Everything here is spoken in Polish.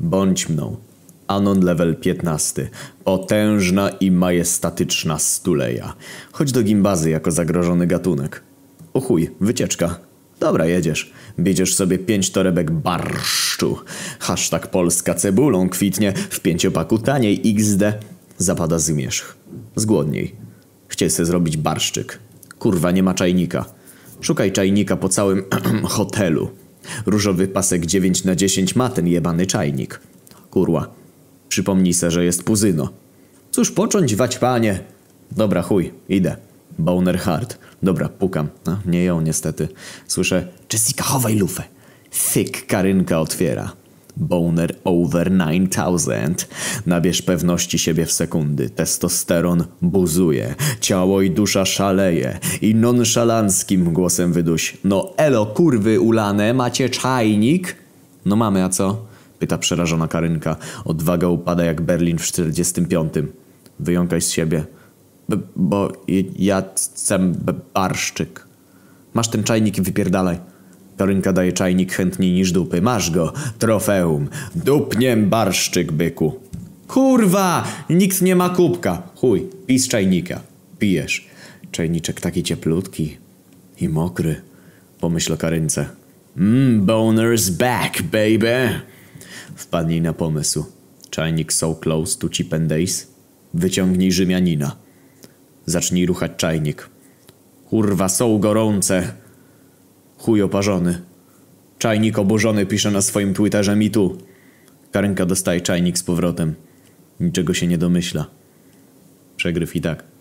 Bądź mną. Anon level 15. Potężna i majestatyczna stuleja. Chodź do gimbazy jako zagrożony gatunek. O chuj, wycieczka. Dobra, jedziesz. Biedziesz sobie pięć torebek barszczu. Hashtag Polska cebulą kwitnie w pięciopaku taniej XD. Zapada zmierzch. Zgłodniej. Chciej sobie zrobić barszczyk. Kurwa, nie ma czajnika. Szukaj czajnika po całym hotelu. Różowy pasek 9 na 10 ma ten jebany czajnik. Kurwa. Przypomnij se, że jest puzyno. Cóż począć wać, panie? Dobra, chuj, idę. Boner hard. Dobra, pukam. No, nie ją niestety. Słyszę, Jessica, chowaj lufę. Thick Karynka otwiera. Boner over 9000. Nabierz pewności siebie w sekundy. Testosteron buzuje. Ciało i dusza szaleje. I nonszalanckim głosem wyduś. No elo, kurwy ulane, macie czajnik? No mamy, a co? Pyta przerażona Karynka. Odwaga upada jak Berlin w 45. Wyjąkaj z siebie. B bo ja chcę barszczyk. Masz ten czajnik i wypierdalaj. Karynka daje czajnik chętniej niż dupy. Masz go. Trofeum. Dupniem barszczyk, byku. Kurwa! Nikt nie ma kubka. Chuj, pij z czajnika. Pijesz. Czajniczek taki cieplutki i mokry. Pomyśl o Karynce. Mmm, boner's back, baby. Wpadnij na pomysł. Czajnik so close to chip and days. Wyciągnij Rzymianina. Zacznij ruchać czajnik. Kurwa, są gorące. Chuj oparzony. Czajnik oburzony pisze na swoim Twitterze mi tu. Karenka dostaje czajnik z powrotem. Niczego się nie domyśla. Przegryw i tak.